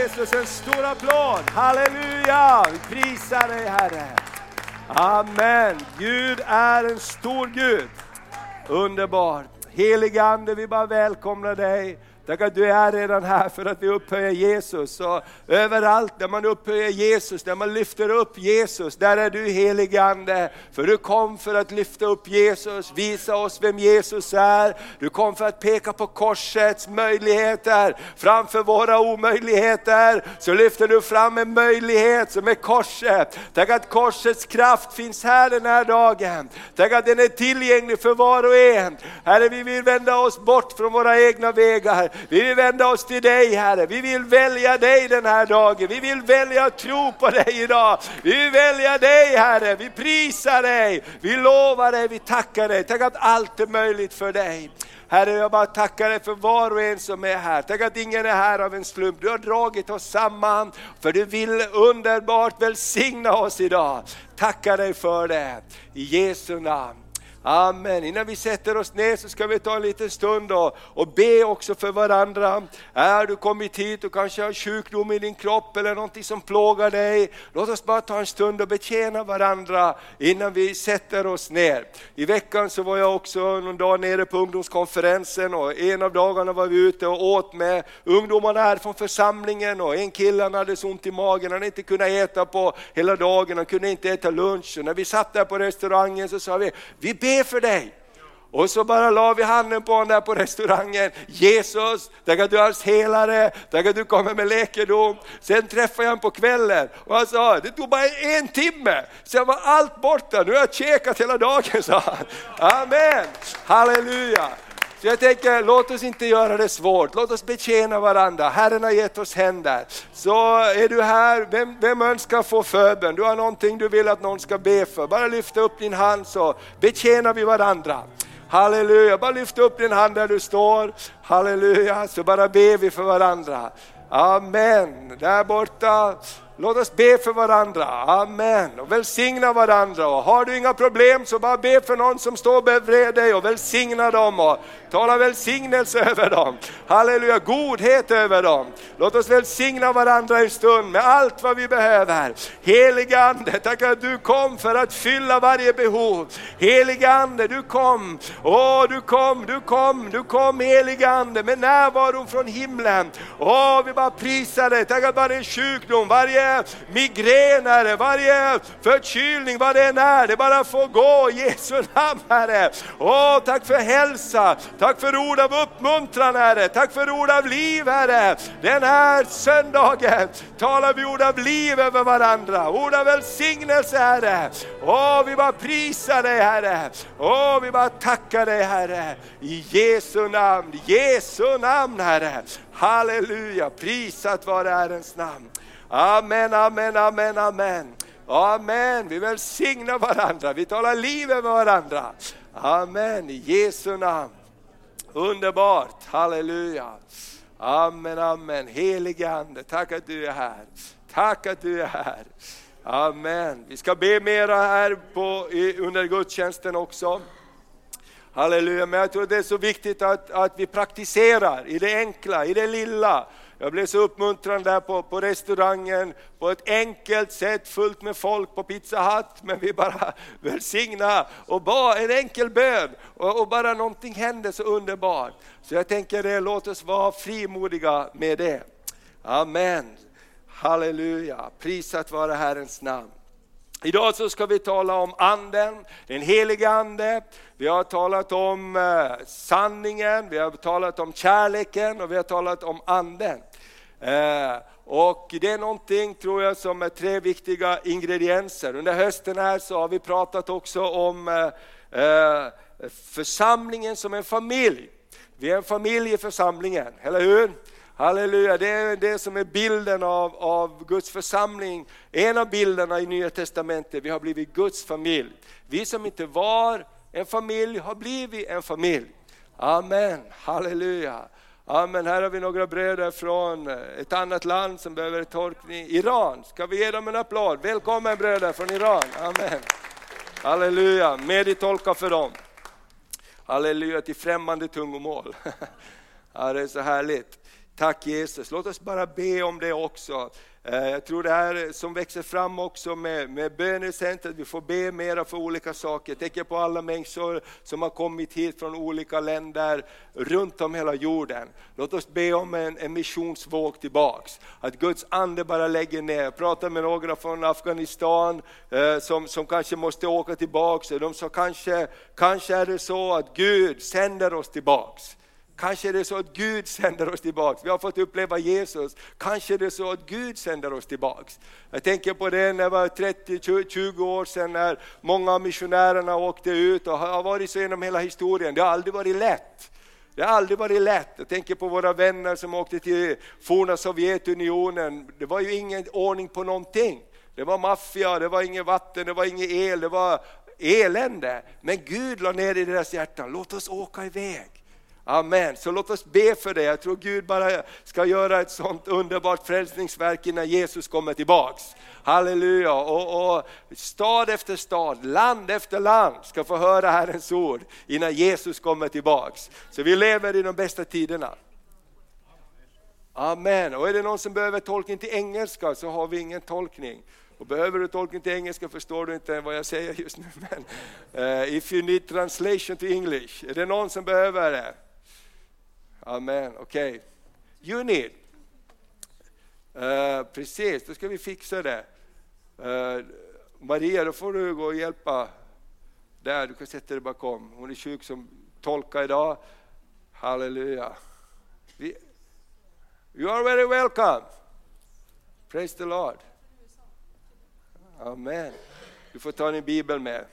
Jesus en stor applåd? Halleluja! Vi prisar dig Herre. Amen. Gud är en stor Gud. Underbart. Heligande, vi bara välkomnar dig. Tack att du är redan här för att vi upphöjer Jesus. Och överallt där man upphöjer Jesus, där man lyfter upp Jesus, där är du helig Ande. För du kom för att lyfta upp Jesus, visa oss vem Jesus är. Du kom för att peka på korsets möjligheter framför våra omöjligheter. Så lyfter du fram en möjlighet som är korset. Tack att korsets kraft finns här den här dagen. Tack att den är tillgänglig för var och en. Herre, vi vill vända oss bort från våra egna vägar. Vi vill vända oss till dig Herre, vi vill välja dig den här dagen. Vi vill välja att tro på dig idag. Vi vill välja dig Herre, vi prisar dig, vi lovar dig, vi tackar dig. Tack att allt är möjligt för dig. Herre, jag bara tackar dig för var och en som är här. Tack att ingen är här av en slump. Du har dragit oss samman, för du vill underbart välsigna oss idag. Tackar dig för det, i Jesu namn. Amen. Innan vi sätter oss ner så ska vi ta en liten stund och, och be också för varandra. Är du kommit hit och kanske har sjukdom i din kropp eller någonting som plågar dig. Låt oss bara ta en stund och betjäna varandra innan vi sätter oss ner. I veckan så var jag också någon dag nere på ungdomskonferensen och en av dagarna var vi ute och åt med ungdomarna här från församlingen och en kille han hade så ont i magen, han hade inte kunnat äta på hela dagen, han kunde inte äta lunch. Och när vi satt där på restaurangen så sa vi, vi ber be för dig. Och så bara la vi handen på honom där på restaurangen. Jesus, tack att du är hans helare, tack att du kommer med läkedom. Sen träffade jag honom på kvällen och han sa, det tog bara en timme, sen var allt borta, nu har jag käkat hela dagen, sa han. Amen, halleluja. Så jag tänker, låt oss inte göra det svårt, låt oss betjäna varandra. Herren har gett oss händer. Så är du här, vem, vem önskar få förbön? Du har någonting du vill att någon ska be för. Bara lyfta upp din hand så betjänar vi varandra. Halleluja, bara lyft upp din hand där du står. Halleluja, så bara ber vi för varandra. Amen, där borta. Låt oss be för varandra, amen. Och välsigna varandra. Och har du inga problem så bara be för någon som står bredvid dig och välsigna dem. Och tala välsignelse över dem. Halleluja, godhet över dem. Låt oss välsigna varandra en stund med allt vad vi behöver. Helige Ande, tack att du kom för att fylla varje behov. Helige Ande, du kom. Åh, du kom, du kom, du kom helige Ande med närvaron från himlen. Åh, vi bara prisar dig. Tack att varje sjukdom, varje migrän Herre, varje förkylning, vad det än är, det bara får gå i Jesu namn Herre. Åh, tack för hälsa, tack för ord av uppmuntran Herre, tack för ord av liv Herre. Den här söndagen talar vi ord av liv över varandra, ord av välsignelse Herre. Åh, vi bara prisar dig Herre. Åh, vi bara tackar dig Herre. I Jesu namn, Jesu namn Herre. Halleluja, prisat vare Herrens namn. Amen, amen, amen, amen. Amen, vi välsignar varandra, vi talar livet med varandra. Amen, i Jesu namn. Underbart, halleluja. Amen, amen. Helige Ande, tack att du är här. Tack att du är här. Amen. Vi ska be mera här på, under gudstjänsten också. Halleluja, men jag tror det är så viktigt att, att vi praktiserar i det enkla, i det lilla. Jag blev så uppmuntrad där på, på restaurangen, på ett enkelt sätt, fullt med folk på Pizza Hut, men vi bara välsigna och bad en enkel bön och, och, bara någonting hände så underbart. Så jag tänker det, låt oss vara frimodiga med det. Amen. Halleluja, prisat vare Herrens namn. Idag så ska vi tala om anden, den helige ande. Vi har talat om eh, sanningen, vi har talat om kärleken och vi har talat om anden. Eh, och det är någonting, tror jag, som är tre viktiga ingredienser. Under hösten här så har vi pratat också om eh, eh, församlingen som en familj. Vi är en familj i församlingen, eller hur? Halleluja, det är det som är bilden av, av Guds församling. En av bilderna i Nya Testamentet, vi har blivit Guds familj. Vi som inte var en familj har blivit en familj. Amen, halleluja. Amen, här har vi några bröder från ett annat land som behöver tolkning. Iran, ska vi ge dem en applåd? Välkommen bröder från Iran, amen. Halleluja, meditolka för dem. Halleluja till främmande tungomål. Ja, det är så härligt. Tack Jesus. Låt oss bara be om det också. Eh, jag tror det här som växer fram också med, med bönecentret, vi får be mera för olika saker. Jag tänker på alla människor som har kommit hit från olika länder runt om hela jorden. Låt oss be om en, en missionsvåg tillbaks. Att Guds ande bara lägger ner. Jag pratade med några från Afghanistan eh, som, som kanske måste åka tillbaks. De sa kanske, kanske är det så att Gud sänder oss tillbaks. Kanske är det så att Gud sänder oss tillbaks. Vi har fått uppleva Jesus. Kanske är det så att Gud sänder oss tillbaks. Jag tänker på det när det var 30-20 år sedan när många av missionärerna åkte ut och har varit så genom hela historien. Det har aldrig varit lätt. Det har aldrig varit lätt. Jag tänker på våra vänner som åkte till forna Sovjetunionen. Det var ju ingen ordning på någonting. Det var maffia, det var inget vatten, det var ingen el, det var elände. Men Gud la ner i deras hjärtan, låt oss åka iväg. Amen. Så låt oss be för det. Jag tror Gud bara ska göra ett sånt underbart frälsningsverk innan Jesus kommer tillbaks. Halleluja! Och, och, stad efter stad, land efter land ska få höra Herrens ord innan Jesus kommer tillbaks. Så vi lever i de bästa tiderna. Amen. Och är det någon som behöver tolkning till engelska så har vi ingen tolkning. Och behöver du tolkning till engelska förstår du inte vad jag säger just nu. Men, uh, if you need translation to English, är det någon som behöver det? Amen, okej. Okay. You need. Uh, precis, då ska vi fixa det. Uh, Maria, då får du gå och hjälpa där, du kan sätta dig bakom. Hon är sjuk som tolka idag. Halleluja. Vi, you are very welcome. Praise the Lord. Amen. Du får ta din bibel med.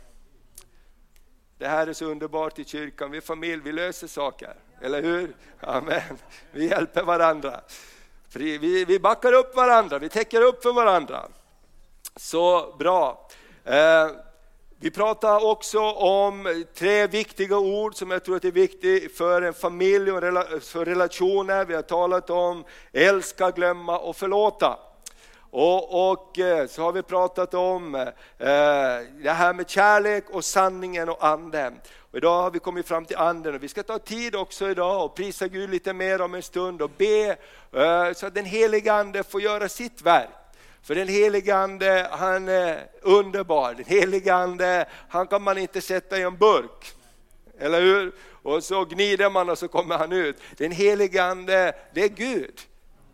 Det här är så underbart i kyrkan, vi är familj, vi löser saker. Eller hur? Amen. Vi hjälper varandra. Vi, vi backar upp varandra, vi täcker upp för varandra. Så bra. Eh, vi pratar också om tre viktiga ord som jag tror är viktiga för en familj och för relationer. Vi har talat om älska, glömma och förlåta. Och, och, eh, så har vi pratat om eh, eh, det här med kärlek och sanningen och anden. Och idag har vi kommit fram till anden och vi ska ta tid också idag och prisa Gud lite mer om en stund och be eh, så att den heliga ande får göra sitt verk. För den helige Ande, han är underbar. Den helige Ande, han kan man inte sätta i en burk. Eller hur? Och så gnider man och så kommer han ut. Den helige Ande, det är Gud.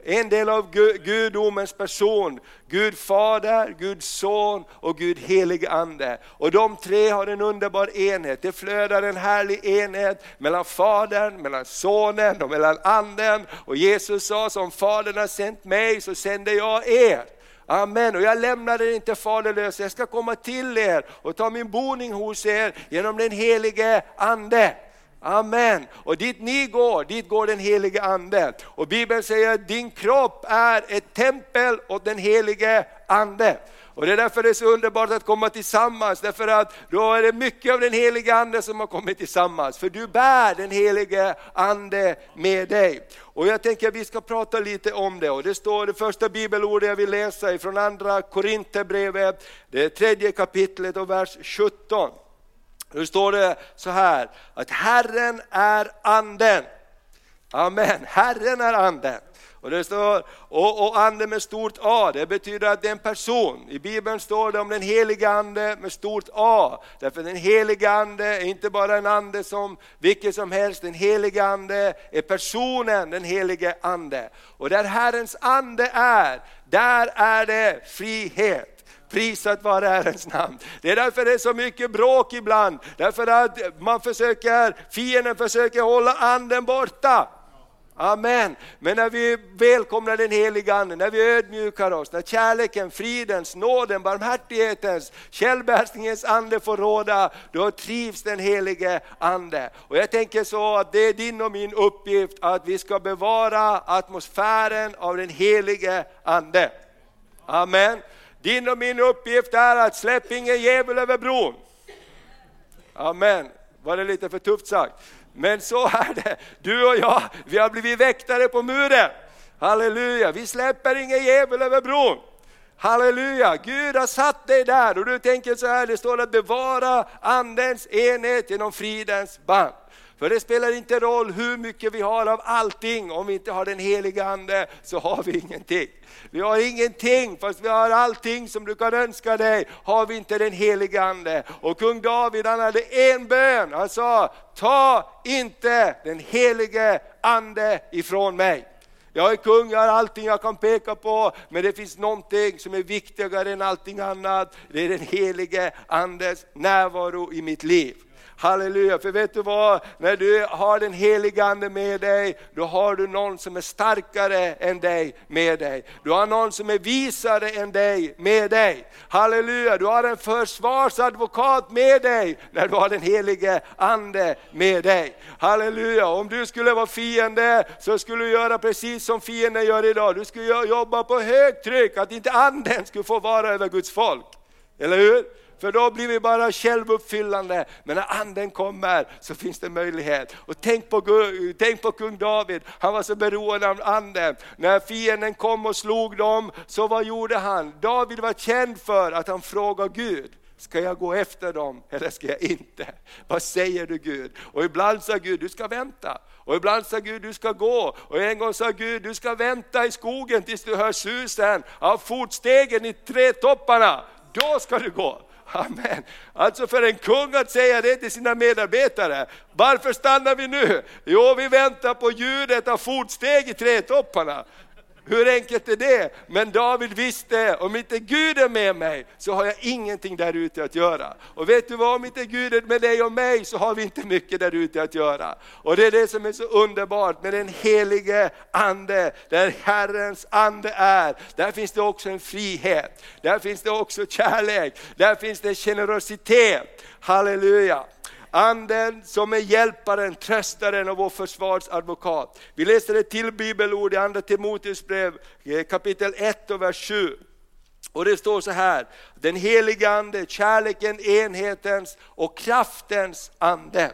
En del av gudomens person, Gud fader, Gud son och Gud helig ande. Och de tre har en underbar enhet, det flödar en härlig enhet mellan fadern, mellan sonen och mellan anden. Och Jesus sa, som fadern har sänt mig så sänder jag er. Amen, och jag lämnar er inte faderlösa, jag ska komma till er och ta min boning hos er genom den helige Ande. Amen. Och dit ni går, dit går den helige Ande. Och Bibeln säger att din kropp är ett tempel åt den helige Ande. Och det är därför det är så underbart att komma tillsammans, därför att då är det mycket av den helige Ande som har kommit tillsammans. För du bär den helige Ande med dig. Och jag tänker att vi ska prata lite om det. Och det står det första bibelordet jag vill läsa ifrån andra Korinthierbrevet, det tredje kapitlet och vers 17. Nu står det så här, att Herren är anden. Amen, Herren är anden. Och det står, och, och ande med stort A, det betyder att det är en person. I Bibeln står det om den heliga ande med stort A. Därför den heliga ande är inte bara en ande som vilken som helst, den heliga ande är personen, den helige ande. Och där Herrens ande är, där är det frihet. Prisat vare Herrens namn. Det är därför det är så mycket bråk ibland, därför att man försöker, fienden försöker hålla anden borta. Amen. Men när vi välkomnar den heliga Ande, när vi ödmjukar oss, när kärleken, fridens, nåden, barmhärtighetens, självbehärskningens ande får råda, då trivs den helige Ande. Och jag tänker så att det är din och min uppgift att vi ska bevara atmosfären av den helige Ande. Amen. Din och min uppgift är att släpp ingen djävul över bron. Amen. Var det lite för tufft sagt? Men så är det. Du och jag, vi har blivit väktare på muren. Halleluja, vi släpper ingen djävul över bron. Halleluja, Gud har satt dig där och du tänker så här, det står att bevara andens enhet genom fridens band. För det spelar inte roll hur mycket vi har av allting, om vi inte har den heliga Ande så har vi ingenting. Vi har ingenting, fast vi har allting som du kan önska dig, har vi inte den heliga Ande. Och kung David han hade en bön, han sa, ta inte den helige Ande ifrån mig. Jag är kung, jag har allting jag kan peka på, men det finns någonting som är viktigare än allting annat. Det är den helige Andes närvaro i mitt liv. Halleluja, för vet du vad? När du har den heliga Ande med dig, då har du någon som är starkare än dig med dig. Du har någon som är visare än dig med dig. Halleluja, du har en försvarsadvokat med dig när du har den helige Ande med dig. Halleluja, om du skulle vara fiende så skulle du göra precis som fienden gör idag. Du skulle jobba på högtryck, att inte anden skulle få vara över Guds folk. Eller hur? För då blir vi bara självuppfyllande. Men när anden kommer så finns det möjlighet. Och tänk på, tänk på kung David, han var så beroende av anden. När fienden kom och slog dem, så vad gjorde han? David var känd för att han frågade Gud. Ska jag gå efter dem eller ska jag inte? Vad säger du Gud? Och ibland sa Gud, du ska vänta. Och ibland sa Gud, du ska gå. Och en gång sa Gud, du ska vänta i skogen tills du hör susen av fotstegen i trädtopparna. Då ska du gå. Amen. Alltså för en kung att säga det till sina medarbetare. Varför stannar vi nu? Jo, vi väntar på ljudet av fotsteg i trädtopparna. Hur enkelt är det? Men David visste, om inte Gud är med mig så har jag ingenting där ute att göra. Och vet du vad, om inte Gud är med dig och mig så har vi inte mycket där ute att göra. Och det är det som är så underbart med den helige Ande, där Herrens Ande är. Där finns det också en frihet, där finns det också kärlek, där finns det generositet. Halleluja! Anden som är hjälparen, tröstaren och vår försvarsadvokat. Vi läser ett till bibelord i Andra Timoteus brev eh, kapitel 1 och vers 7. Och det står så här, den heliga ande, kärleken, enhetens och kraftens ande.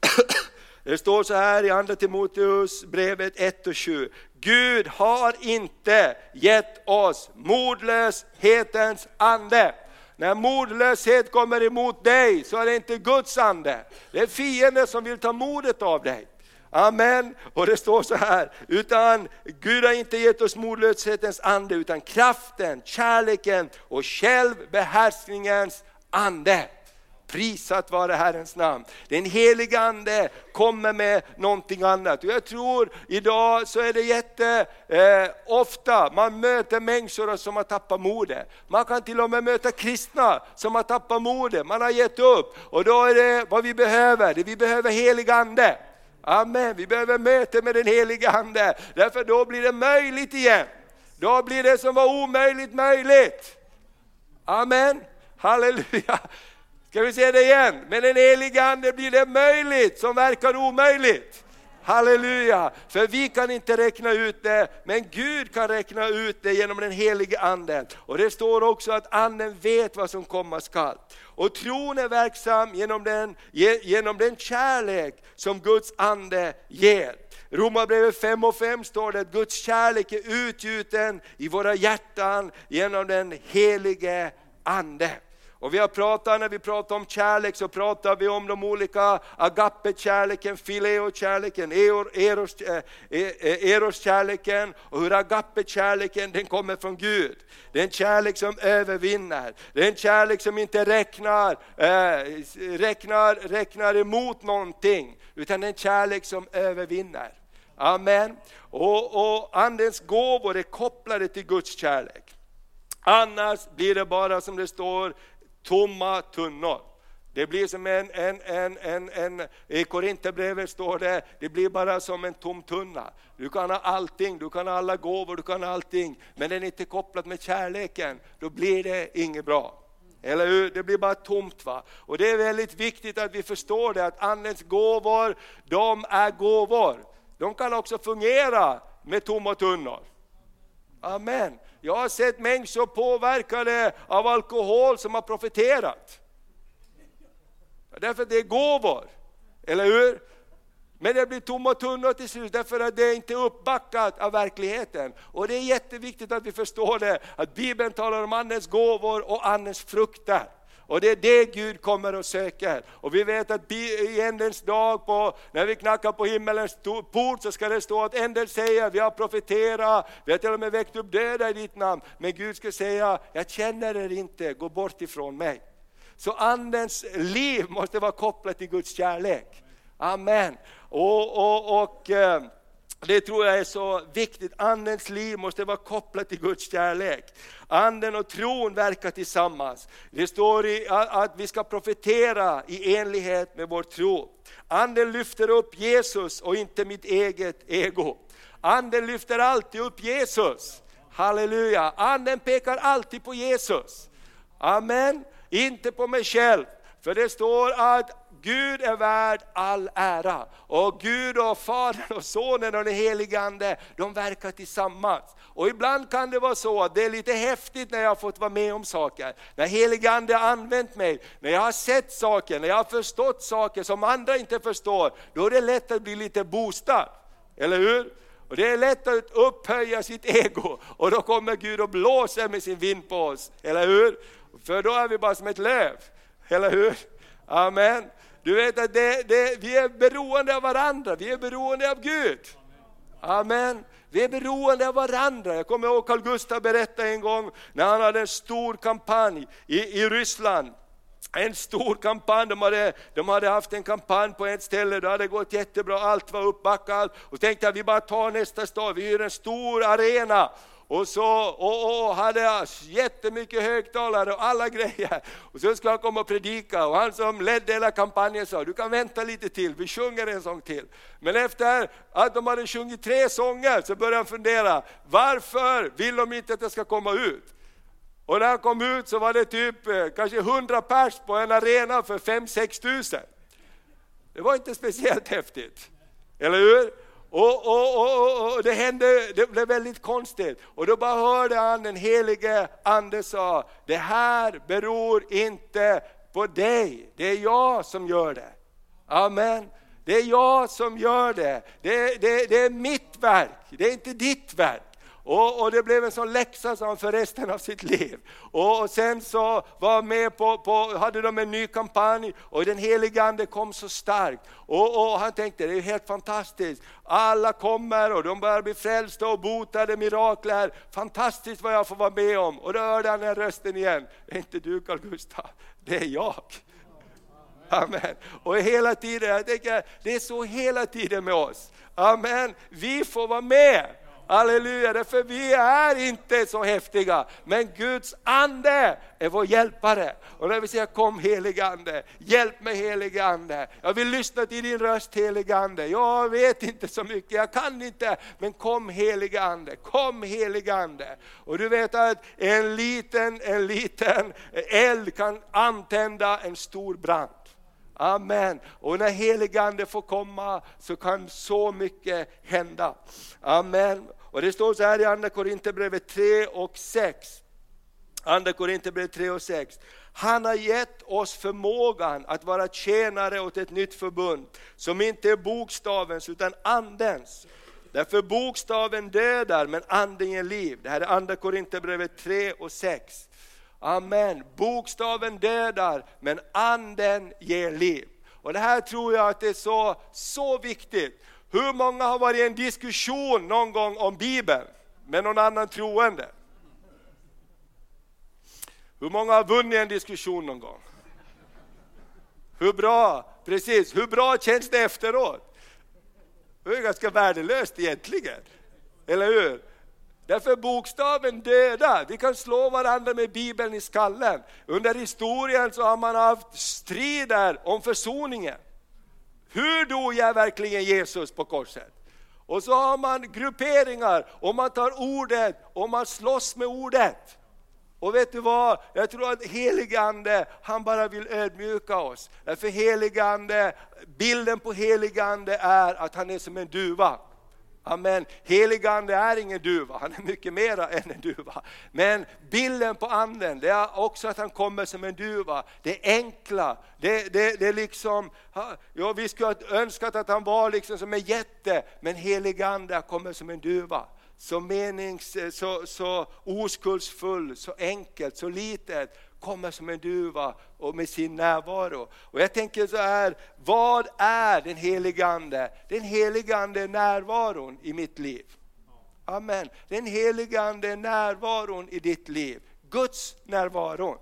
Det står så här i Andra Timoteus brevet 1 och 7. Gud har inte gett oss modlöshetens ande när modlöshet kommer emot dig så är det inte Guds ande, det är fienden som vill ta modet av dig. Amen. Och det står så här, utan Gud har inte gett oss modlöshetens ande utan kraften, kärleken och självbehärskningens ande. Prisat vare Herrens namn. Den helige Ande kommer med någonting annat. Och jag tror idag så är det jätte eh, ofta man möter människor som har tappat modet. Man kan till och med möta kristna som har tappat modet, man har gett upp. Och då är det vad vi behöver, det vi behöver helig Ande. Amen, vi behöver möte med den helige Ande, därför då blir det möjligt igen. Då blir det som var omöjligt möjligt. Amen, halleluja. Ska vi säga det igen? Med den heliga Ande blir det möjligt som verkar omöjligt. Halleluja! För vi kan inte räkna ut det, men Gud kan räkna ut det genom den helige Anden. Och det står också att Anden vet vad som komma skall. Och tron är verksam genom den, genom den kärlek som Guds Ande ger. Romarbrevet 5 och 5 står det att Guds kärlek är utgjuten i våra hjärtan genom den helige Ande. Och vi har pratat, när vi pratar om kärlek så pratar vi om de olika agape-kärleken, fileo-kärleken, eh, eh, eh, eros-kärleken och hur agape-kärleken den kommer från Gud. Det är en kärlek som övervinner, det är en kärlek som inte räknar, äh, räknar, räknar emot någonting, utan det är en kärlek som övervinner. Amen. Och, och Andens gåvor är kopplade till Guds kärlek. Annars blir det bara som det står tomma tunnor. Det blir som en, en, en, en, en i Korinthierbrevet står det, det blir bara som en tom tunna. Du kan ha allting, du kan ha alla gåvor, du kan ha allting, men den är inte kopplad med kärleken, då blir det inget bra. Eller hur? Det blir bara tomt. va? Och det är väldigt viktigt att vi förstår det, att Andens gåvor, de är gåvor. De kan också fungera med tomma tunnor. Amen. Jag har sett människor påverkade av alkohol som har profeterat. Därför att det är gåvor, eller hur? Men det blir tomma tunnor till slut därför att det inte är uppbackat av verkligheten. Och det är jätteviktigt att vi förstår det, att Bibeln talar om Andens gåvor och Andens frukter. Och det är det Gud kommer och söker. Och vi vet att i ändens dag, på, när vi knackar på himmelens port, så ska det stå att änden säger, vi har profeterat, vi har till och med väckt upp döda i ditt namn. Men Gud ska säga, jag känner er inte, gå bort ifrån mig. Så andens liv måste vara kopplat till Guds kärlek. Amen. Och, och, och eh, det tror jag är så viktigt. Andens liv måste vara kopplat till Guds kärlek. Anden och tron verkar tillsammans. Det står i att vi ska profetera i enlighet med vår tro. Anden lyfter upp Jesus och inte mitt eget ego. Anden lyfter alltid upp Jesus. Halleluja! Anden pekar alltid på Jesus. Amen. Inte på mig själv. För det står att Gud är värd all ära. Och Gud och Fadern och Sonen och den helige Ande, de verkar tillsammans. Och ibland kan det vara så att det är lite häftigt när jag har fått vara med om saker. När helige Ande har använt mig, när jag har sett saker, när jag har förstått saker som andra inte förstår. Då är det lätt att bli lite boostad. Eller hur? Och det är lätt att upphöja sitt ego och då kommer Gud och blåser med sin vind på oss. Eller hur? För då är vi bara som ett löv. Eller hur? Amen. Du vet att det, det, vi är beroende av varandra, vi är beroende av Gud. Amen. Vi är beroende av varandra. Jag kommer ihåg Carl Gustaf berättade en gång när han hade en stor kampanj i, i Ryssland. En stor kampanj, de hade, de hade haft en kampanj på ett ställe, det hade gått jättebra, allt var uppbackat. Och tänkte att vi bara tar nästa stad, vi hyr en stor arena och så och, och hade jättemycket högtalare och alla grejer. Och så skulle han komma och predika och han som ledde hela kampanjen sa, du kan vänta lite till, vi sjunger en sång till. Men efter att de hade sjungit tre sånger så började han fundera, varför vill de inte att jag ska komma ut? Och när han kom ut så var det typ eh, kanske 100 pers på en arena för 5-6 tusen. Det var inte speciellt häftigt, eller hur? Och, och, och, och, det hände, det blev väldigt konstigt. Och då bara hörde han den helige Ande sa, det här beror inte på dig, det är jag som gör det. Amen. Det är jag som gör det. Det, det, det är mitt verk, det är inte ditt verk. Och, och, det blev en sån läxa sa för resten av sitt liv. Och, och sen så var med på, på, hade de en ny kampanj och den helige Ande kom så starkt. Och, och han tänkte det är helt fantastiskt, alla kommer och de börjar bli frälsta och botade mirakler. Fantastiskt vad jag får vara med om. Och då hörde han den rösten igen, det är inte du Carl Gustaf, det är jag. Amen. Och hela tiden, jag tänker, det är så hela tiden med oss. Amen. Vi får vara med. Halleluja, därför vi är inte så häftiga, men Guds ande är vår hjälpare. Och när vi säger kom helige Ande, hjälp mig helige Ande. Jag vill lyssna till din röst helige Ande. Jag vet inte så mycket, jag kan inte, men kom helige Ande, kom helige Ande. Och du vet att en liten, en liten eld kan antända en stor brand. Amen. Och när heligande får komma så kan så mycket hända. Amen. Och det står så här i Andra Korinthierbrevet 3 och 6. Andra Korinthierbrevet 3 och 6. Han har gett oss förmågan att vara tjänare åt ett nytt förbund som inte är bokstavens utan andens. Därför bokstaven dödar men anden ger liv. Det här är Andra Korinthierbrevet 3 och 6. Amen. Bokstaven dödar men anden ger liv. Och det här tror jag att det är så, så viktigt. Hur många har varit i en diskussion någon gång om Bibeln med någon annan troende? Hur många har vunnit en diskussion någon gång? Hur bra, precis, hur bra känns det efteråt? Det är ganska värdelöst egentligen, eller hur? Därför bokstaven döda. Vi kan slå varandra med Bibeln i skallen. Under historien så har man haft strider om försoningen. Hur dog jag verkligen Jesus på korset? Och så har man grupperingar och man tar ordet och man slåss med ordet. Och vet du vad? Jag tror att heligande, han bara vill ödmjuka oss. För heligande, bilden på heligande är att han är som en duva. Amen. Heligande är ingen duva, han är mycket mera än en duva. Men bilden på anden, det är också att han kommer som en duva. Det enkla, det, det, det är liksom, ja, vi skulle ha önskat att han var liksom som en jätte, men heligande kommer som en duva. Så menings, så, så oskuldsfull, så enkelt, så litet kommer som en duva och med sin närvaro. Och jag tänker så här, vad är den helige Ande? Den helige Ande är närvaron i mitt liv. Amen. Den helige Ande är närvaron i ditt liv. Guds närvaron.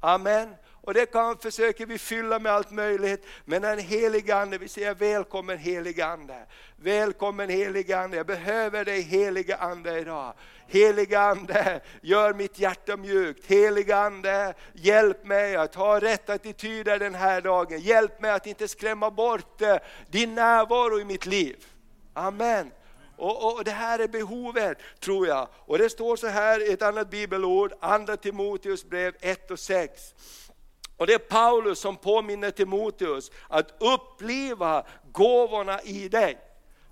Amen. Och det kan, försöker vi fylla med allt möjligt. Men den helige Ande, vi säger välkommen helige Ande. Välkommen helige Ande, jag behöver dig helige Ande idag. Helige Ande, gör mitt hjärta mjukt. Helige Ande, hjälp mig att ha rätt attityder den här dagen. Hjälp mig att inte skrämma bort eh, din närvaro i mitt liv. Amen. Och, och, Det här är behovet, tror jag. Och Det står så här i ett annat bibelord, andra Timoteus brev 1 och 6. Och Det är Paulus som påminner Timoteus att uppliva gåvorna i dig.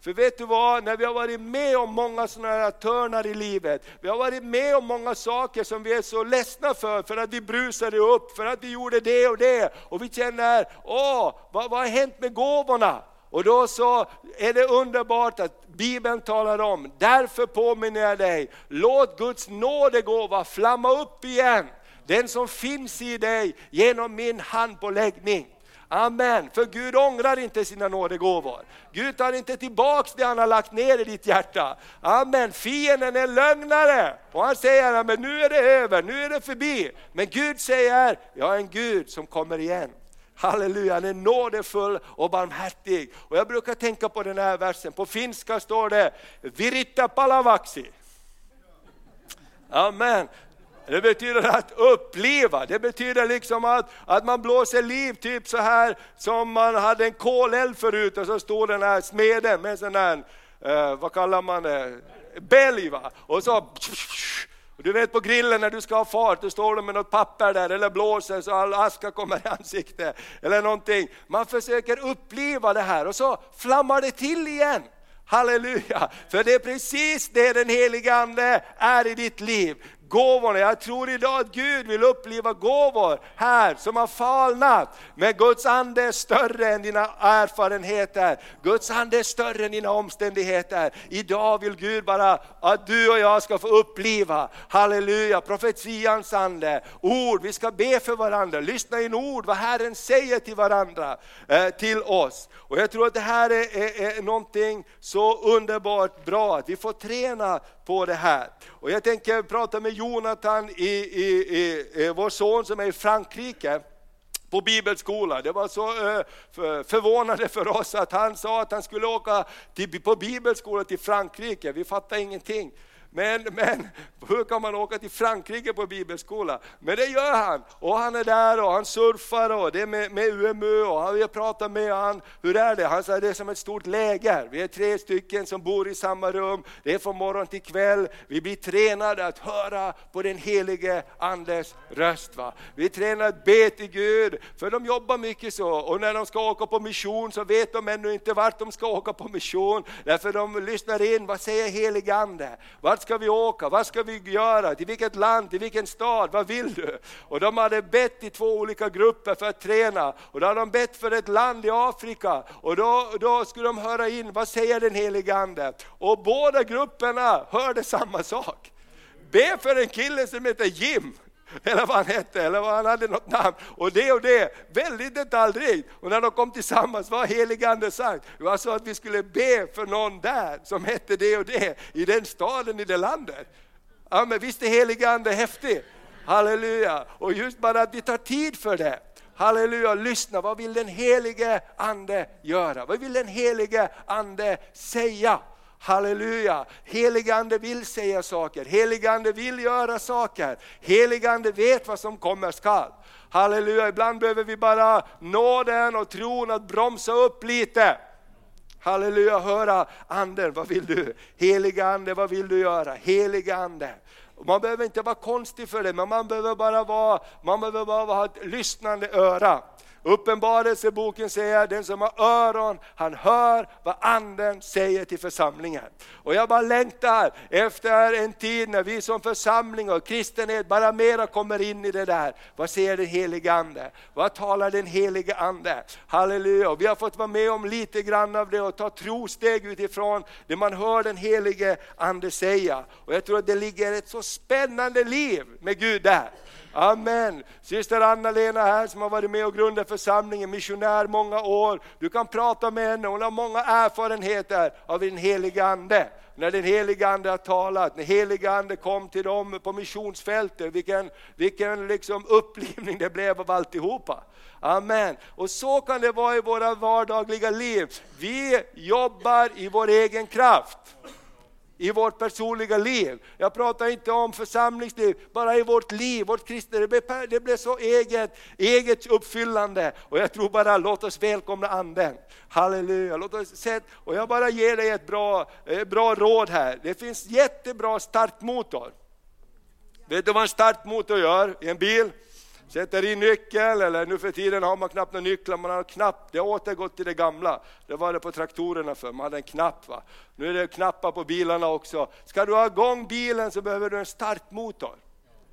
För vet du vad, när vi har varit med om många sådana här törnar i livet, vi har varit med om många saker som vi är så ledsna för, för att vi brusade upp, för att vi gjorde det och det, och vi känner, åh, vad, vad har hänt med gåvorna? Och då så är det underbart att Bibeln talar om, därför påminner jag dig, låt Guds nådegåva flamma upp igen. Den som finns i dig genom min handpåläggning. Amen. För Gud ångrar inte sina nådegåvor. Gud tar inte tillbaks det han har lagt ner i ditt hjärta. Amen. Fienden är lögnare och han säger, men nu är det över, nu är det förbi. Men Gud säger, jag är en Gud som kommer igen. Halleluja, han är nådefull och barmhärtig. Och jag brukar tänka på den här versen, på finska står det Viritta palavaksi. Amen. Det betyder att uppleva, det betyder liksom att, att man blåser liv, typ så här som man hade en koleld förut och så stod den här smeden med en sån där, eh, vad kallar man det, bälg va? Och så du vet på grillen när du ska ha fart, då står du med något papper där eller blåser så all aska kommer i ansiktet. Eller någonting. Man försöker uppleva det här och så flammar det till igen. Halleluja! För det är precis det den heliga Ande är i ditt liv gåvorna. Jag tror idag att Gud vill uppleva gåvor här som har falnat. Men Guds ande är större än dina erfarenheter. Guds ande är större än dina omständigheter. Idag vill Gud bara att du och jag ska få uppleva, halleluja, profetians ande, ord, vi ska be för varandra, lyssna in ord, vad Herren säger till varandra, eh, till oss. Och jag tror att det här är, är, är någonting så underbart bra, att vi får träna på det här. Och jag tänker prata med Jonathan, i, i, i, i vår son som är i Frankrike på bibelskola. Det var så eh, förvånande för oss att han sa att han skulle åka till, på bibelskola till Frankrike. Vi fattade ingenting. Men, men hur kan man åka till Frankrike på bibelskola? Men det gör han. Och han är där och han surfar och det är med, med UMU och vi har pratat med honom. Hur är det? Han säger det är som ett stort läger. Vi är tre stycken som bor i samma rum. Det är från morgon till kväll. Vi blir tränade att höra på den helige Andes röst. Va? Vi är tränade att be till Gud, för de jobbar mycket så. Och när de ska åka på mission så vet de ännu inte vart de ska åka på mission. Därför de lyssnar in, vad säger helige Ande? Vart vart ska vi åka? Vad ska vi göra? Till vilket land? Till vilken stad? Vad vill du? Och de hade bett i två olika grupper för att träna. Och då hade de bett för ett land i Afrika. Och då, då skulle de höra in, vad säger den helige Ande? Och båda grupperna hörde samma sak. Be för en kille som heter Jim eller vad han hette, eller vad han hade något namn. Och det och det, väldigt detaljrikt. Och när de kom tillsammans, vad har heligande sagt? Det var så att vi skulle be för någon där som hette det och det, i den staden, i det landet. Ja men visst är heligande häftig? Halleluja! Och just bara att vi tar tid för det. Halleluja, lyssna, vad vill den helige Ande göra? Vad vill den helige Ande säga? Halleluja! Heligande vill säga saker, heligande vill göra saker, heligande vet vad som kommer skall. Halleluja, ibland behöver vi bara nåden och tron att bromsa upp lite. Halleluja, höra anden, vad vill du? Heliga ande, vad vill du göra? Heliga ande. Man behöver inte vara konstig för det, men man behöver bara vara, man behöver bara ha ett lyssnande öra. Uppenbarelseboken säger den som har öron, han hör vad anden säger till församlingen. Och jag bara längtar efter en tid när vi som församling och kristenhet bara mera kommer in i det där. Vad säger den helige ande? Vad talar den helige ande? Halleluja, vi har fått vara med om lite grann av det och ta trosteg utifrån det man hör den helige ande säga. Och jag tror att det ligger ett så spännande liv med Gud där. Amen. Syster Anna-Lena här som har varit med och grundat församlingen, missionär många år. Du kan prata med henne, hon har många erfarenheter av den heliga Ande. När den heliga Ande har talat, när heliga Ande kom till dem på missionsfältet, vilken, vilken liksom upplivning det blev av alltihopa. Amen. Och så kan det vara i våra vardagliga liv. Vi jobbar i vår egen kraft i vårt personliga liv. Jag pratar inte om församlingsliv, bara i vårt liv, vårt kristna. Det blir, det blir så eget, eget uppfyllande. Och jag tror bara, låt oss välkomna anden. Halleluja, låt oss se, och jag bara ger dig ett bra, bra råd här. Det finns jättebra startmotor. Vet du vad en startmotor gör i en bil? Sätter in nyckel, eller nu för tiden har man knappt några nycklar, man har knapp. Det har återgått till det gamla. Det var det på traktorerna för, man hade en knapp. Va? Nu är det knappar på bilarna också. Ska du ha igång bilen så behöver du en startmotor.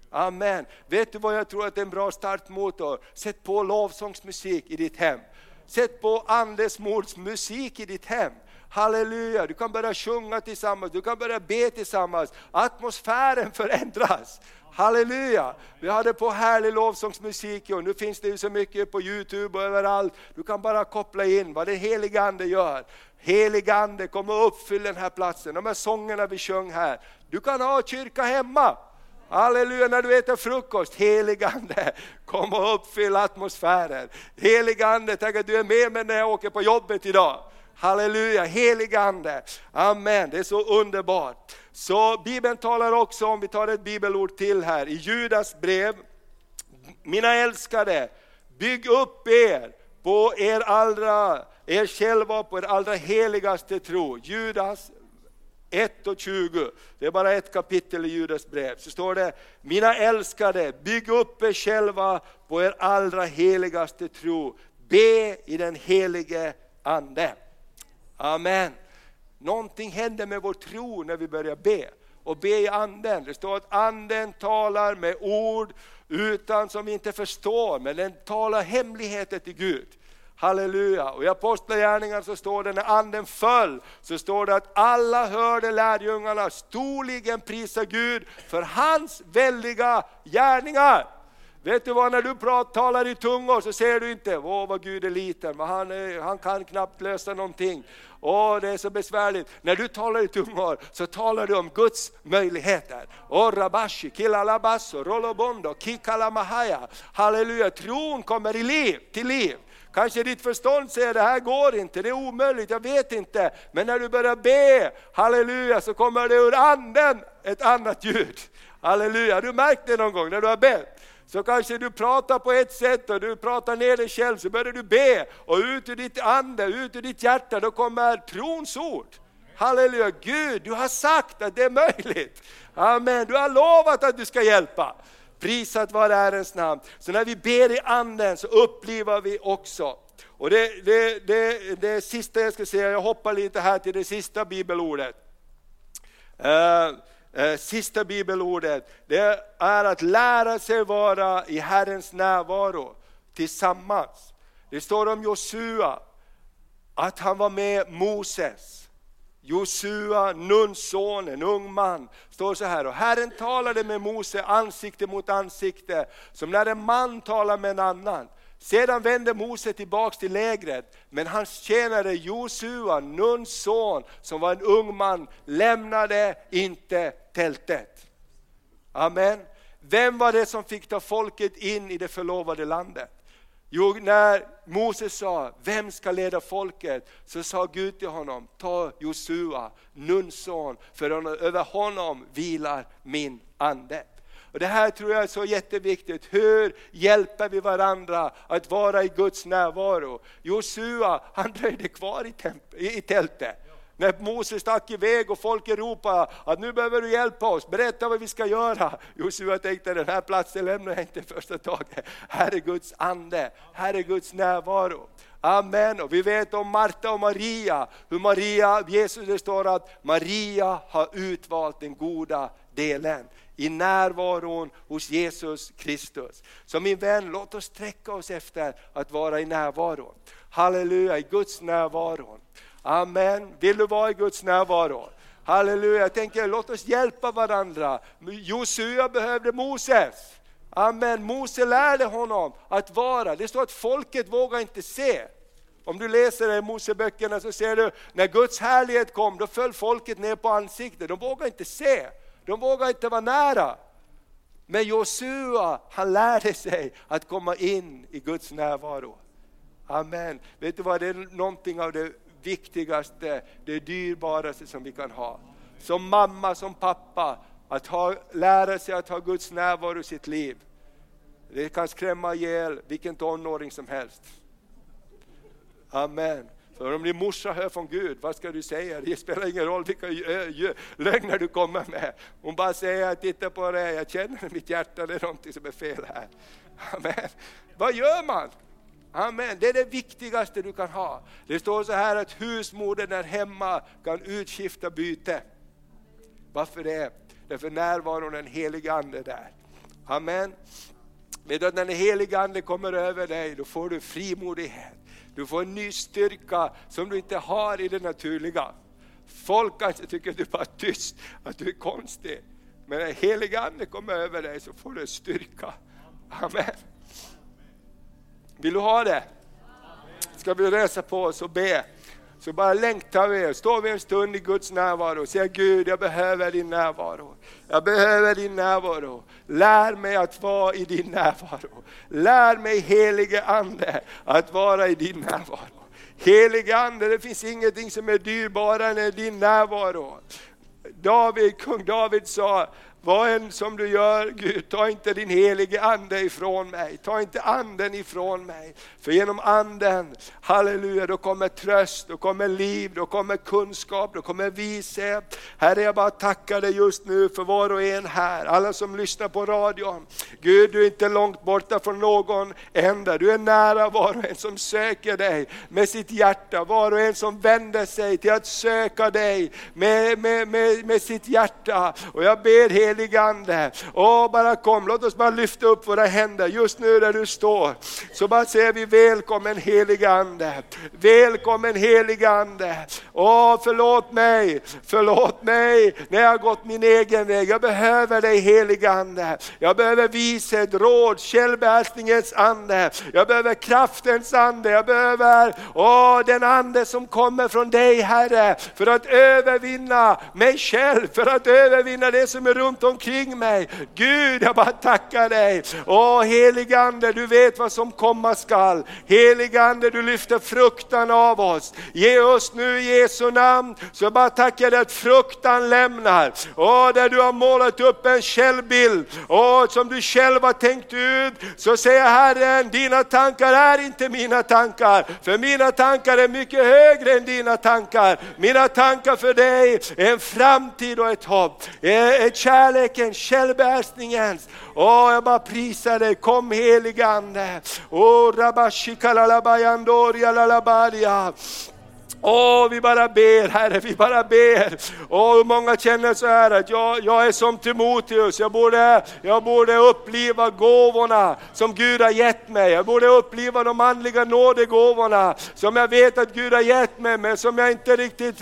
Amen. Vet du vad jag tror att är en bra startmotor? Sätt på lovsångsmusik i ditt hem. Sätt på andesmordsmusik i ditt hem. Halleluja, du kan börja sjunga tillsammans, du kan börja be tillsammans. Atmosfären förändras. Halleluja! Vi hade på härlig lovsångsmusik och nu finns det ju så mycket på Youtube och överallt. Du kan bara koppla in vad den helige Ande gör. Helig Ande, kom och uppfyll den här platsen, de här sångerna vi sjöng här. Du kan ha kyrka hemma. Halleluja, när du äter frukost, helig Ande, kom och uppfyll atmosfären. Helig Ande, tänk att du är med mig när jag åker på jobbet idag. Halleluja, helig Ande. Amen, det är så underbart. Så Bibeln talar också om, vi tar ett bibelord till här, i Judas brev. Mina älskade, bygg upp er på er allra, er själva på er allra heligaste tro. Judas 1 och 20, det är bara ett kapitel i Judas brev. Så står det, mina älskade, bygg upp er själva på er allra heligaste tro. Be i den helige Ande. Amen. Någonting händer med vår tro när vi börjar be. Och be i anden. Det står att anden talar med ord utan som vi inte förstår, men den talar hemligheter till Gud. Halleluja! Och i Apostlagärningarna så står det när anden föll, så står det att alla hörde lärjungarna storligen prisa Gud för hans väldiga gärningar. Vet du vad, när du pratar, talar i tungor så ser du inte, åh vad Gud är liten, han, är, han kan knappt lösa någonting. Åh, det är så besvärligt. När du talar i tungor så talar du om Guds möjligheter. Åh, rabashi, kilalabasso, rolobondo, kikalamahaya. Halleluja, tron kommer i liv, till liv. Kanske ditt förstånd säger det här går inte, det är omöjligt, jag vet inte. Men när du börjar be, halleluja, så kommer det ur anden ett annat ljud. Halleluja, du märkt det någon gång när du har bett? Så kanske du pratar på ett sätt och du pratar ner dig själv, så börjar du be och ut ur ditt ande, ut ur ditt hjärta, då kommer trons ord. Halleluja, Gud du har sagt att det är möjligt. Amen, du har lovat att du ska hjälpa. Prisat vare Herrens namn. Så när vi ber i anden så upplever vi också. Och det, det, det, det sista jag ska säga, jag hoppar lite här till det sista bibelordet. Uh, Eh, sista bibelordet, det är att lära sig vara i Herrens närvaro tillsammans. Det står om Josua, att han var med Moses. Josua, Nuns son, en ung man, står så här. Och Herren talade med Mose ansikte mot ansikte, som när en man talar med en annan. Sedan vände Mose tillbaks till lägret, men hans tjänare Josua, Nuns son, som var en ung man, lämnade inte tältet. Amen. Vem var det som fick ta folket in i det förlovade landet? Jo, när Mose sa, vem ska leda folket? Så sa Gud till honom, ta Josua, Nuns son, för över honom vilar min ande. Och Det här tror jag är så jätteviktigt. Hur hjälper vi varandra att vara i Guds närvaro? Josua, han dröjde kvar i, i tältet. När Moses stack iväg och folk ropade att nu behöver du hjälpa oss, berätta vad vi ska göra. Josua tänkte den här platsen lämnar jag inte första taget. Här är Guds ande, här är Guds närvaro. Amen. Och vi vet om Marta och Maria, hur Maria, Jesus det står att Maria har utvalt den goda delen i närvaron hos Jesus Kristus. Så min vän, låt oss sträcka oss efter att vara i närvaron. Halleluja, i Guds närvaro. Amen. Vill du vara i Guds närvaro? Halleluja, jag tänker låt oss hjälpa varandra. Josua behövde Moses. Amen. Mose lärde honom att vara, det står att folket vågar inte se. Om du läser i Moseböckerna så ser du, när Guds härlighet kom, då föll folket ner på ansiktet. De vågar inte se, de vågar inte vara nära. Men Josua, han lärde sig att komma in i Guds närvaro. Amen. Vet du vad, det är någonting av det viktigaste, det dyrbaraste som vi kan ha. Som mamma, som pappa, att ha, lära sig att ha Guds närvaro i sitt liv. Det kan skrämma ihjäl vilken tonåring som helst. Amen. För om din morsa hör från Gud, vad ska du säga? Det spelar ingen roll vilka lögner du kommer med. Hon bara säger, titta på det, jag känner i mitt hjärta, det är någonting som är fel här. Amen. Vad gör man? Amen, det är det viktigaste du kan ha. Det står så här att husmodern där hemma kan utskifta byte. Varför det? Därför närvaron den helige Ande där. Amen. Vet du att när den helige Ande kommer över dig, då får du frimodighet. Du får en ny styrka som du inte har i det naturliga. Folk kanske tycker att du bara är tyst, att du är konstig. Men när den helige Ande kommer över dig så får du en styrka. Amen. Vill du ha det? Ska vi resa på oss och be? Så bara längtar vi, står vi en stund i Guds närvaro och säger Gud, jag behöver din närvaro. Jag behöver din närvaro. Lär mig att vara i din närvaro. Lär mig helige Ande att vara i din närvaro. Helige Ande, det finns ingenting som är dyrbarare än din närvaro. David, kung David sa, vad än som du gör Gud, ta inte din helige ande ifrån mig. Ta inte anden ifrån mig. För genom anden, halleluja, då kommer tröst, då kommer liv, då kommer kunskap, då kommer vishet. Herre jag bara tackar dig just nu för var och en här, alla som lyssnar på radion. Gud du är inte långt borta från någon enda, du är nära var och en som söker dig med sitt hjärta, var och en som vänder sig till att söka dig med, med, med, med sitt hjärta. Och jag ber helige Ande, åh bara kom, låt oss bara lyfta upp våra händer just nu där du står. Så bara säger vi välkommen helige Ande, välkommen helige Ande. Åh förlåt mig, förlåt mig när jag har gått min egen väg. Jag behöver dig helige Ande. Jag behöver vishet, råd, självbehärskningens ande. Jag behöver kraftens ande, jag behöver åh, den ande som kommer från dig Herre, för att övervinna mig själv, för att övervinna det som är runt omkring mig. Gud, jag bara tackar dig. Åh heligande, du vet vad som komma skall. Heligande, du lyfter fruktan av oss. Ge oss nu i Jesu namn, så jag bara tackar dig att fruktan lämnar. Åh, där du har målat upp en självbild, åh, som du själv har tänkt ut, så säger Herren, dina tankar är inte mina tankar, för mina tankar är mycket högre än dina tankar. Mina tankar för dig är en framtid och ett hopp, eh, ett Kärleken, självbehärskningens. Åh, jag bara prisar dig, kom helige Ande. Åh, rabashikalalabajandoriya lalabaria. Åh, vi bara ber Herre, vi bara ber. Åh, många känner så här att jag, jag är som Timoteus, jag borde, jag borde uppliva gåvorna som Gud har gett mig. Jag borde uppliva de andliga nådegåvorna som jag vet att Gud har gett mig, men som jag inte riktigt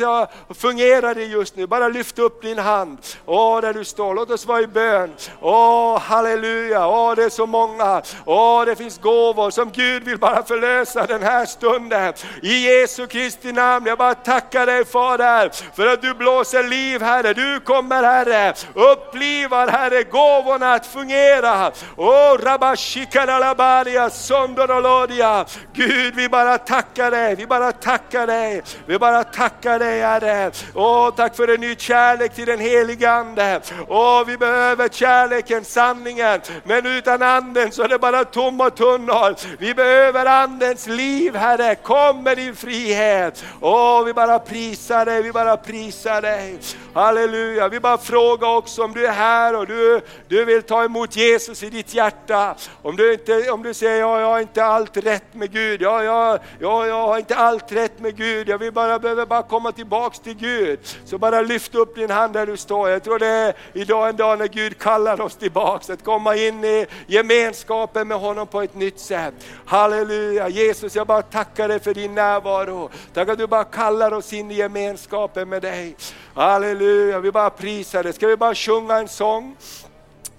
fungerar i just nu. Bara lyft upp din hand. Åh, där du står, låt oss vara i bön. Åh, halleluja, åh det är så många. Åh, det finns gåvor som Gud vill bara förlösa den här stunden. I Jesu Kristi namn namn. Jag bara tackar dig Fader för att du blåser liv Herre. Du kommer Herre, upplivar Herre gåvorna att fungera. Oh, rabashikanalabaria Sondorolodia. Gud vi bara tackar dig, vi bara tackar dig. Vi bara tackar dig Herre. Åh tack för en ny kärlek till den helige Ande. Åh vi behöver kärleken, sanningen. Men utan anden så är det bara tomma tunnor. Vi behöver andens liv Herre. Kom med din frihet. Åh, vi bara prisar dig, vi bara prisar dig. Halleluja, vi bara frågar också om du är här och du, du vill ta emot Jesus i ditt hjärta. Om du, inte, om du säger, ja, jag har inte allt rätt med Gud, ja, ja, ja, jag har inte allt rätt med Gud, jag vill bara, behöver bara komma tillbaks till Gud. Så bara lyft upp din hand där du står. Jag tror det är idag en dag när Gud kallar oss tillbaks, att komma in i gemenskapen med honom på ett nytt sätt. Halleluja, Jesus jag bara tackar dig för din närvaro. Tack att du bara kallar oss in i gemenskapen med dig. Halleluja, vi bara prisar dig. Ska vi bara sjunga en sång?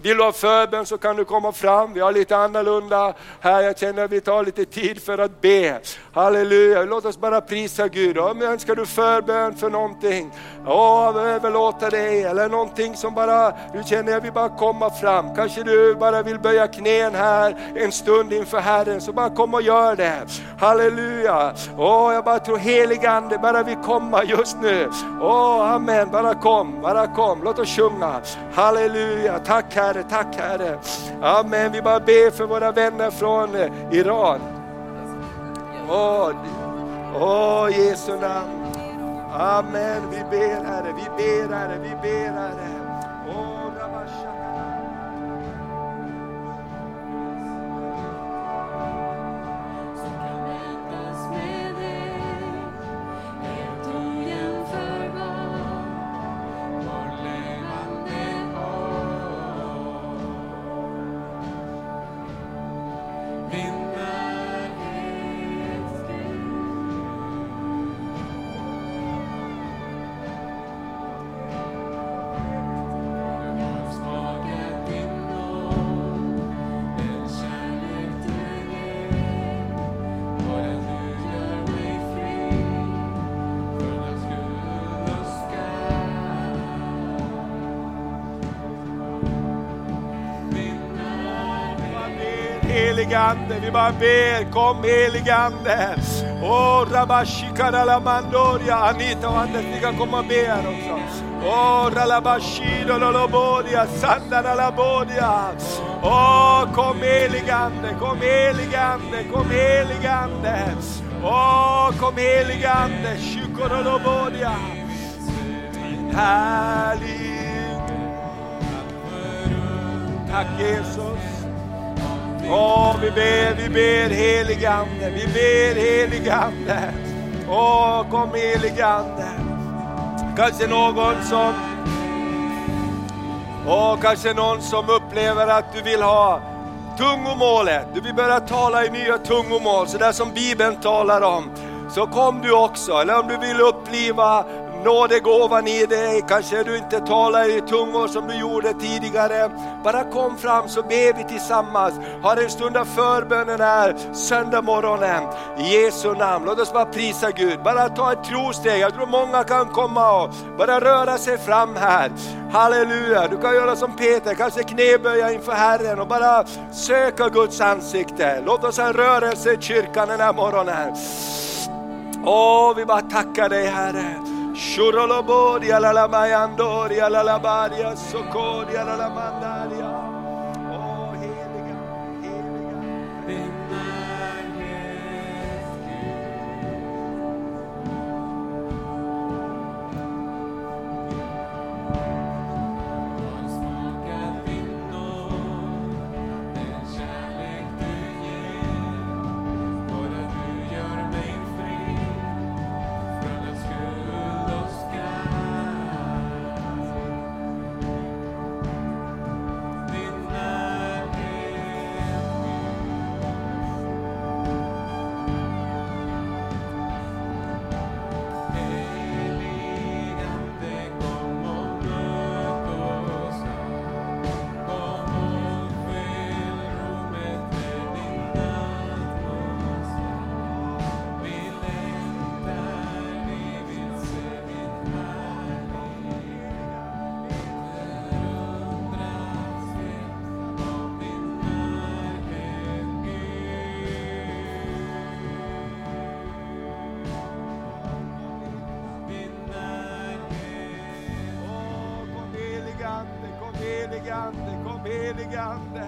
Vill du ha förbön så kan du komma fram. Vi har lite annorlunda här. Jag känner att vi tar lite tid för att be. Halleluja, låt oss bara prisa Gud. Om önskar du förbön för någonting, ja, överlåta dig eller någonting som bara, du känner jag vill bara komma fram. Kanske du bara vill böja knän här en stund inför Herren, så bara kom och gör det. Halleluja, åh, jag bara tror heligande bara vill komma just nu. Åh, amen, bara kom, bara kom, låt oss sjunga. Halleluja, tack Herre, tack Herre. Amen, vi bara ber för våra vänner från eh, Iran. Åh, åh Jesu namn. Amen, vi ber Herre, vi ber Herre, vi ber Herre. Min Heligande, vi bara ber, kom heligande. Åh, Rabashikara Mandoria, Anita och Anders, ni kan komma och be här också. Åh, Ralabashido Lolobodia, Sandana Labodia. oh, kom heligande, kom heligande, kom heligande. Åh, kom heligande, Shukorolobodia. Härlig. Tack Jesus. Åh, vi ber, vi ber heligande, vi ber heligande. Åh, kom heligande. Kanske någon som, åh, kanske någon som upplever att du vill ha tungomålet. Du vill börja tala i nya tungomål, så där som Bibeln talar om. Så kom du också, eller om du vill uppliva nådegåvan i dig, kanske du inte talar i tungor som du gjorde tidigare. Bara kom fram så ber vi tillsammans, har en stund av förbön den här söndag morgonen. I Jesu namn, låt oss bara prisa Gud. Bara ta ett trosteg, jag tror många kan komma och bara röra sig fram här. Halleluja, du kan göra som Peter, kanske knäböja inför Herren och bara söka Guds ansikte. Låt oss ha en rörelse i kyrkan den här morgonen. Åh, vi bara tackar dig Herre. Shurolobodia la la mayandoria la la baria sokodia la la gigante.